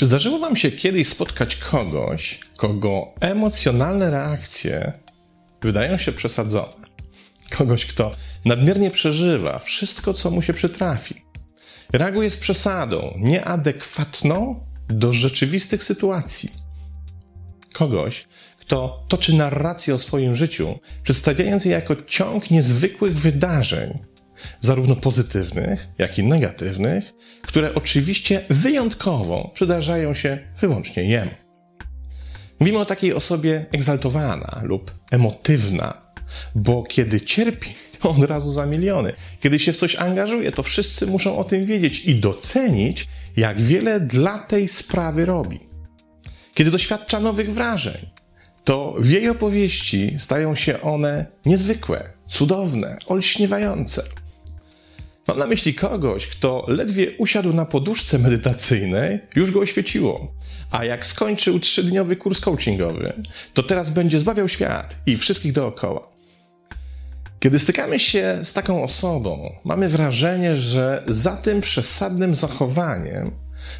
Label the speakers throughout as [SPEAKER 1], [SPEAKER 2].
[SPEAKER 1] Czy zdarzyło Wam się kiedyś spotkać kogoś, kogo emocjonalne reakcje wydają się przesadzone? Kogoś, kto nadmiernie przeżywa wszystko, co mu się przytrafi. Reaguje z przesadą, nieadekwatną do rzeczywistych sytuacji. Kogoś, kto toczy narrację o swoim życiu, przedstawiając je jako ciąg niezwykłych wydarzeń, zarówno pozytywnych, jak i negatywnych, które oczywiście wyjątkowo przydarzają się wyłącznie jemu. Mówimy o takiej osobie egzaltowana lub emotywna, bo kiedy cierpi, to od razu za miliony. Kiedy się w coś angażuje, to wszyscy muszą o tym wiedzieć i docenić, jak wiele dla tej sprawy robi. Kiedy doświadcza nowych wrażeń, to w jej opowieści stają się one niezwykłe, cudowne, olśniewające. Mam na myśli kogoś, kto ledwie usiadł na poduszce medytacyjnej, już go oświeciło. A jak skończył trzydniowy kurs coachingowy, to teraz będzie zbawiał świat i wszystkich dookoła. Kiedy stykamy się z taką osobą, mamy wrażenie, że za tym przesadnym zachowaniem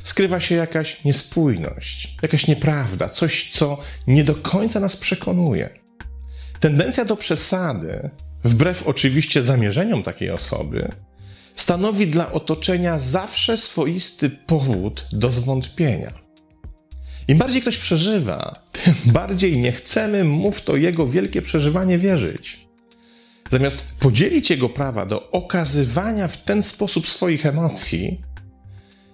[SPEAKER 1] skrywa się jakaś niespójność, jakaś nieprawda, coś, co nie do końca nas przekonuje. Tendencja do przesady, wbrew oczywiście zamierzeniom takiej osoby, stanowi dla otoczenia zawsze swoisty powód do zwątpienia. Im bardziej ktoś przeżywa, tym bardziej nie chcemy mu w to jego wielkie przeżywanie wierzyć. Zamiast podzielić jego prawa do okazywania w ten sposób swoich emocji,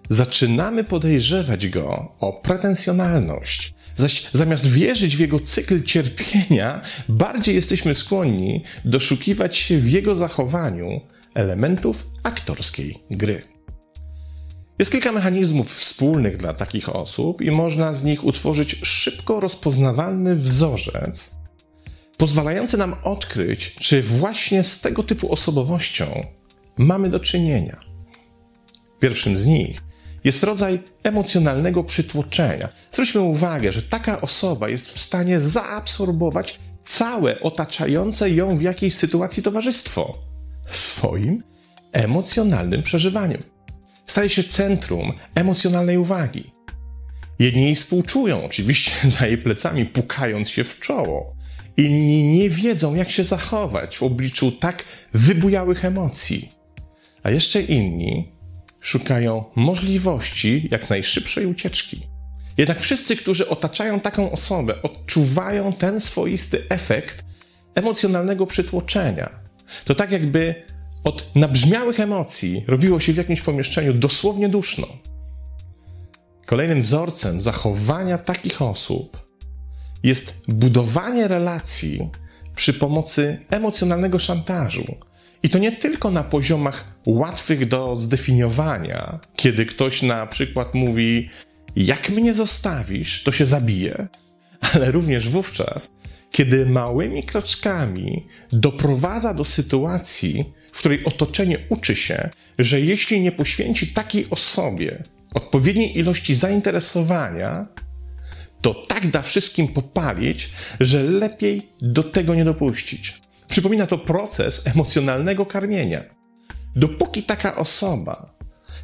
[SPEAKER 1] zaczynamy podejrzewać go o pretensjonalność. Zaś zamiast wierzyć w jego cykl cierpienia, bardziej jesteśmy skłonni doszukiwać się w jego zachowaniu elementów aktorskiej gry. Jest kilka mechanizmów wspólnych dla takich osób i można z nich utworzyć szybko rozpoznawalny wzorzec, pozwalający nam odkryć, czy właśnie z tego typu osobowością mamy do czynienia. Pierwszym z nich jest rodzaj emocjonalnego przytłoczenia. Zwróćmy uwagę, że taka osoba jest w stanie zaabsorbować całe otaczające ją w jakiejś sytuacji towarzystwo swoim emocjonalnym przeżywaniem. Staje się centrum emocjonalnej uwagi. Jedni jej współczują, oczywiście za jej plecami, pukając się w czoło. Inni nie wiedzą, jak się zachować w obliczu tak wybujałych emocji. A jeszcze inni szukają możliwości jak najszybszej ucieczki. Jednak wszyscy, którzy otaczają taką osobę, odczuwają ten swoisty efekt emocjonalnego przytłoczenia. To tak jakby od nabrzmiałych emocji robiło się w jakimś pomieszczeniu dosłownie duszno. Kolejnym wzorcem zachowania takich osób jest budowanie relacji przy pomocy emocjonalnego szantażu. I to nie tylko na poziomach łatwych do zdefiniowania, kiedy ktoś na przykład mówi: Jak mnie zostawisz, to się zabije, ale również wówczas, kiedy małymi kroczkami doprowadza do sytuacji, w której otoczenie uczy się, że jeśli nie poświęci takiej osobie odpowiedniej ilości zainteresowania, to tak da wszystkim popalić, że lepiej do tego nie dopuścić. Przypomina to proces emocjonalnego karmienia. Dopóki taka osoba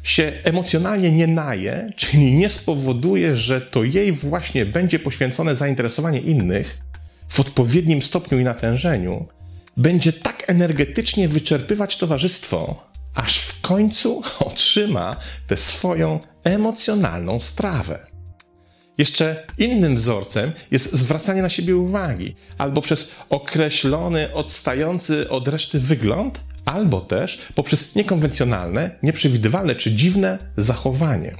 [SPEAKER 1] się emocjonalnie nie naje, czyli nie spowoduje, że to jej właśnie będzie poświęcone zainteresowanie innych w odpowiednim stopniu i natężeniu, będzie tak energetycznie wyczerpywać towarzystwo, aż w końcu otrzyma tę swoją emocjonalną strawę. Jeszcze innym wzorcem jest zwracanie na siebie uwagi, albo przez określony, odstający od reszty wygląd, albo też poprzez niekonwencjonalne, nieprzewidywalne czy dziwne zachowanie.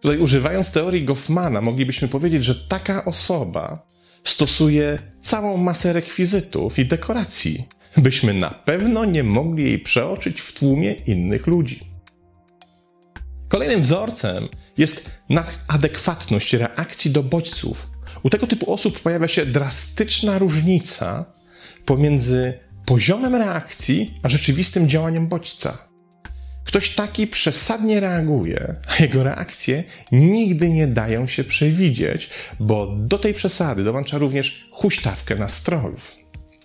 [SPEAKER 1] Tutaj używając teorii Goffmana, moglibyśmy powiedzieć, że taka osoba stosuje całą masę rekwizytów i dekoracji, byśmy na pewno nie mogli jej przeoczyć w tłumie innych ludzi. Kolejnym wzorcem jest adekwatność reakcji do bodźców. U tego typu osób pojawia się drastyczna różnica pomiędzy poziomem reakcji a rzeczywistym działaniem bodźca. Ktoś taki przesadnie reaguje, a jego reakcje nigdy nie dają się przewidzieć, bo do tej przesady dołącza również huśtawkę nastrojów.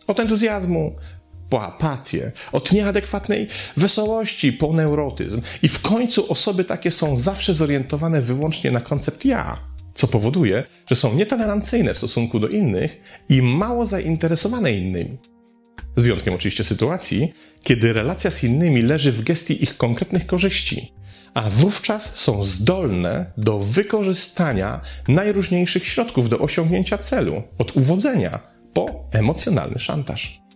[SPEAKER 1] Od entuzjazmu po apatię, od nieadekwatnej wesołości po neurotyzm. I w końcu osoby takie są zawsze zorientowane wyłącznie na koncept ja, co powoduje, że są nietolerancyjne w stosunku do innych i mało zainteresowane innymi. Z wyjątkiem oczywiście sytuacji, kiedy relacja z innymi leży w gestii ich konkretnych korzyści, a wówczas są zdolne do wykorzystania najróżniejszych środków do osiągnięcia celu, od uwodzenia po emocjonalny szantaż.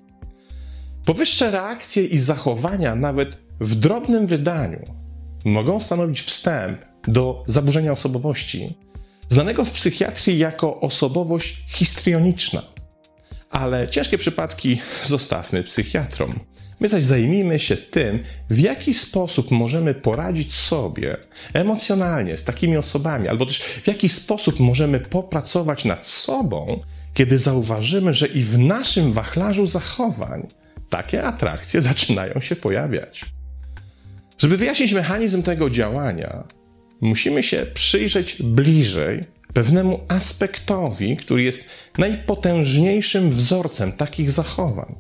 [SPEAKER 1] Powyższe reakcje i zachowania, nawet w drobnym wydaniu, mogą stanowić wstęp do zaburzenia osobowości, znanego w psychiatrii jako osobowość histrioniczna. Ale ciężkie przypadki zostawmy psychiatrom. My zaś zajmijmy się tym, w jaki sposób możemy poradzić sobie emocjonalnie z takimi osobami, albo też w jaki sposób możemy popracować nad sobą, kiedy zauważymy, że i w naszym wachlarzu zachowań takie atrakcje zaczynają się pojawiać. Żeby wyjaśnić mechanizm tego działania, musimy się przyjrzeć bliżej pewnemu aspektowi, który jest najpotężniejszym wzorcem takich zachowań.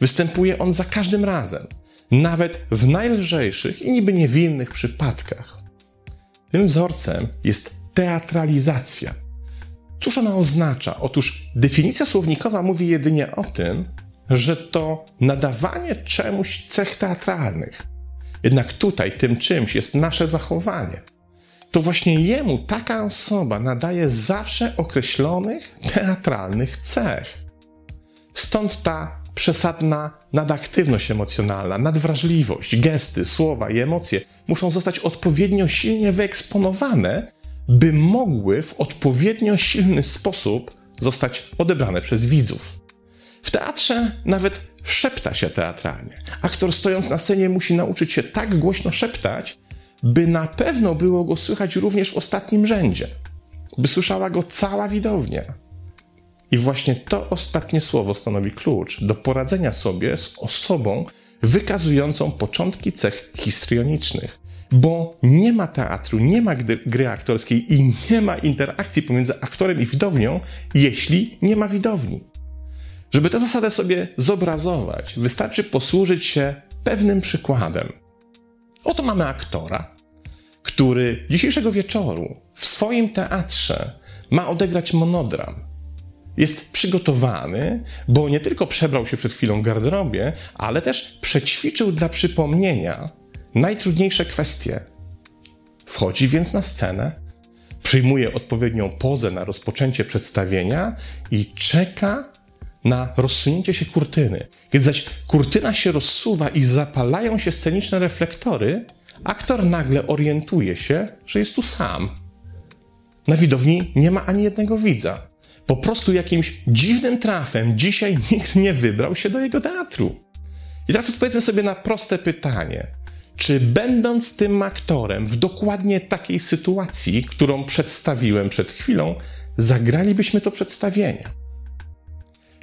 [SPEAKER 1] Występuje on za każdym razem, nawet w najlżejszych i niby niewinnych przypadkach. Tym wzorcem jest teatralizacja. Cóż ona oznacza? Otóż definicja słownikowa mówi jedynie o tym, że to nadawanie czemuś cech teatralnych. Jednak tutaj tym czymś jest nasze zachowanie. To właśnie jemu taka osoba nadaje zawsze określonych teatralnych cech. Stąd ta przesadna nadaktywność emocjonalna, nadwrażliwość, gesty, słowa i emocje muszą zostać odpowiednio silnie wyeksponowane, by mogły w odpowiednio silny sposób zostać odebrane przez widzów. W teatrze nawet szepta się teatralnie. Aktor stojąc na scenie musi nauczyć się tak głośno szeptać, by na pewno było go słychać również w ostatnim rzędzie, by słyszała go cała widownia. I właśnie to ostatnie słowo stanowi klucz do poradzenia sobie z osobą wykazującą początki cech histrionicznych. Bo nie ma teatru, nie ma gry aktorskiej i nie ma interakcji pomiędzy aktorem i widownią, jeśli nie ma widowni. Żeby tę zasadę sobie zobrazować, wystarczy posłużyć się pewnym przykładem. Oto mamy aktora, który dzisiejszego wieczoru w swoim teatrze ma odegrać monodram. Jest przygotowany, bo nie tylko przebrał się przed chwilą w garderobie, ale też przećwiczył dla przypomnienia najtrudniejsze kwestie. Wchodzi więc na scenę, przyjmuje odpowiednią pozę na rozpoczęcie przedstawienia i czeka na rozsunięcie się kurtyny. Kiedy zaś kurtyna się rozsuwa i zapalają się sceniczne reflektory, aktor nagle orientuje się, że jest tu sam. Na widowni nie ma ani jednego widza. Po prostu jakimś dziwnym trafem dzisiaj nikt nie wybrał się do jego teatru. I teraz odpowiedzmy sobie na proste pytanie. Czy będąc tym aktorem w dokładnie takiej sytuacji, którą przedstawiłem przed chwilą, zagralibyśmy to przedstawienie?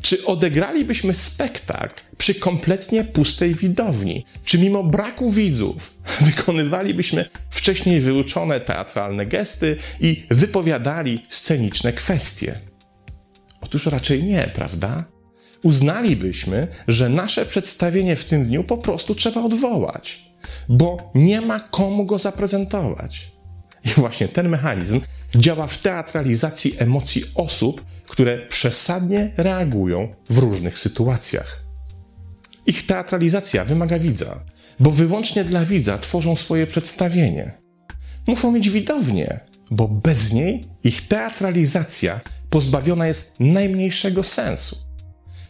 [SPEAKER 1] Czy odegralibyśmy spektakl przy kompletnie pustej widowni? Czy mimo braku widzów wykonywalibyśmy wcześniej wyuczone teatralne gesty i wypowiadali sceniczne kwestie? Otóż raczej nie, prawda? Uznalibyśmy, że nasze przedstawienie w tym dniu po prostu trzeba odwołać, bo nie ma komu go zaprezentować. I właśnie ten mechanizm działa w teatralizacji emocji osób, które przesadnie reagują w różnych sytuacjach. Ich teatralizacja wymaga widza, bo wyłącznie dla widza tworzą swoje przedstawienie. Muszą mieć widownię, bo bez niej ich teatralizacja pozbawiona jest najmniejszego sensu.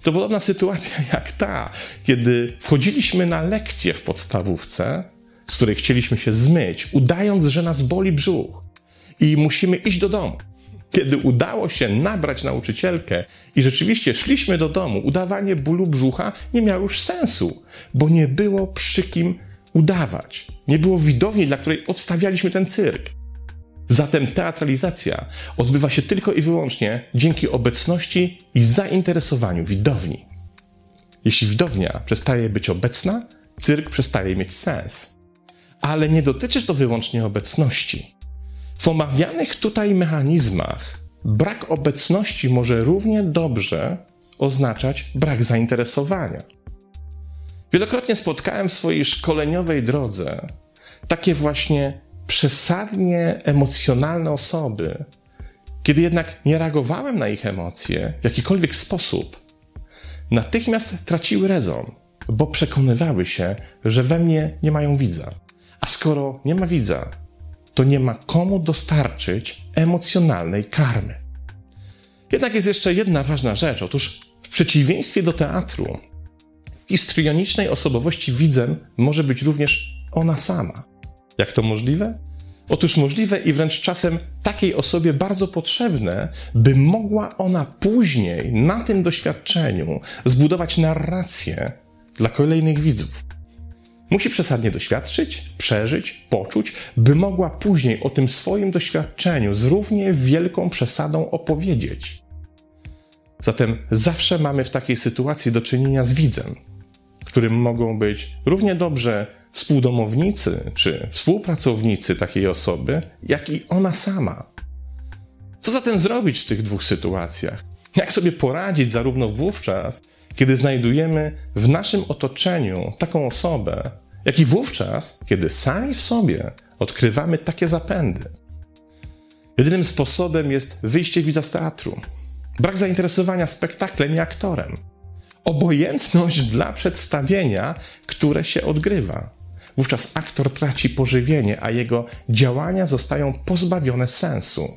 [SPEAKER 1] To podobna sytuacja jak ta, kiedy wchodziliśmy na lekcję w podstawówce, z której chcieliśmy się zmyć, udając, że nas boli brzuch i musimy iść do domu. Kiedy udało się nabrać nauczycielkę i rzeczywiście szliśmy do domu, udawanie bólu brzucha nie miało już sensu, bo nie było przy kim udawać. Nie było widowni, dla której odstawialiśmy ten cyrk. Zatem teatralizacja odbywa się tylko i wyłącznie dzięki obecności i zainteresowaniu widowni. Jeśli widownia przestaje być obecna, cyrk przestaje mieć sens. Ale nie dotyczy to wyłącznie obecności. W omawianych tutaj mechanizmach brak obecności może równie dobrze oznaczać brak zainteresowania. Wielokrotnie spotkałem w swojej szkoleniowej drodze takie właśnie przesadnie emocjonalne osoby, kiedy jednak nie reagowałem na ich emocje w jakikolwiek sposób, natychmiast traciły rezon, bo przekonywały się, że we mnie nie mają widza. A skoro nie ma widza, to nie ma komu dostarczyć emocjonalnej karmy. Jednak jest jeszcze jedna ważna rzecz. Otóż w przeciwieństwie do teatru, w histrionicznej osobowości widzem może być również ona sama. Jak to możliwe? Otóż możliwe i wręcz czasem takiej osobie bardzo potrzebne, by mogła ona później na tym doświadczeniu zbudować narrację dla kolejnych widzów. Musi przesadnie doświadczyć, przeżyć, poczuć, by mogła później o tym swoim doświadczeniu z równie wielką przesadą opowiedzieć. Zatem zawsze mamy w takiej sytuacji do czynienia z widzem, którym mogą być równie dobrze współdomownicy czy współpracownicy takiej osoby, jak i ona sama. Co zatem zrobić w tych dwóch sytuacjach? Jak sobie poradzić zarówno wówczas, kiedy znajdujemy w naszym otoczeniu taką osobę, jak i wówczas, kiedy sami w sobie odkrywamy takie zapędy? Jedynym sposobem jest wyjście widza z teatru, brak zainteresowania spektaklem i aktorem, obojętność dla przedstawienia, które się odgrywa. Wówczas aktor traci pożywienie, a jego działania zostają pozbawione sensu.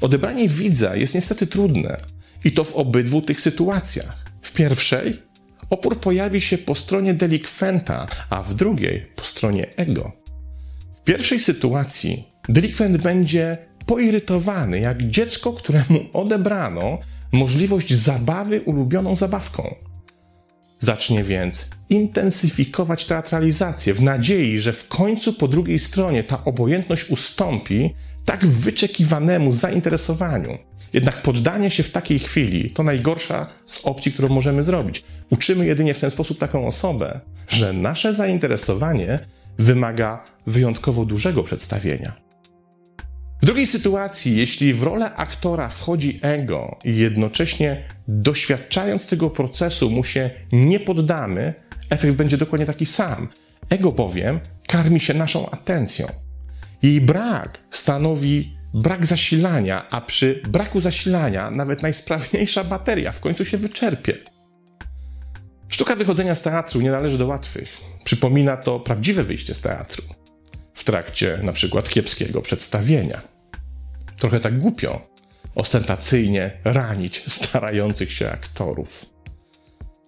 [SPEAKER 1] Odebranie widza jest niestety trudne i to w obydwu tych sytuacjach. W pierwszej opór pojawi się po stronie delikwenta, a w drugiej po stronie ego. W pierwszej sytuacji delikwent będzie poirytowany jak dziecko, któremu odebrano możliwość zabawy ulubioną zabawką. Zacznie więc intensyfikować teatralizację w nadziei, że w końcu po drugiej stronie ta obojętność ustąpi tak wyczekiwanemu zainteresowaniu. Jednak poddanie się w takiej chwili to najgorsza z opcji, którą możemy zrobić. Uczymy jedynie w ten sposób taką osobę, że nasze zainteresowanie wymaga wyjątkowo dużego przedstawienia. W drugiej sytuacji, jeśli w rolę aktora wchodzi ego i jednocześnie doświadczając tego procesu mu się nie poddamy, efekt będzie dokładnie taki sam. Ego bowiem karmi się naszą atencją. Jej brak stanowi brak zasilania, a przy braku zasilania nawet najsprawniejsza bateria w końcu się wyczerpie. Sztuka wychodzenia z teatru nie należy do łatwych. Przypomina to prawdziwe wyjście z teatru w trakcie na przykład kiepskiego przedstawienia trochę tak głupio, ostentacyjnie ranić starających się aktorów.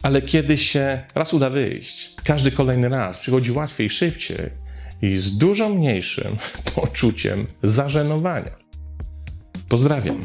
[SPEAKER 1] Ale kiedy się raz uda wyjść, każdy kolejny raz przychodzi łatwiej, szybciej i z dużo mniejszym poczuciem zażenowania. Pozdrawiam.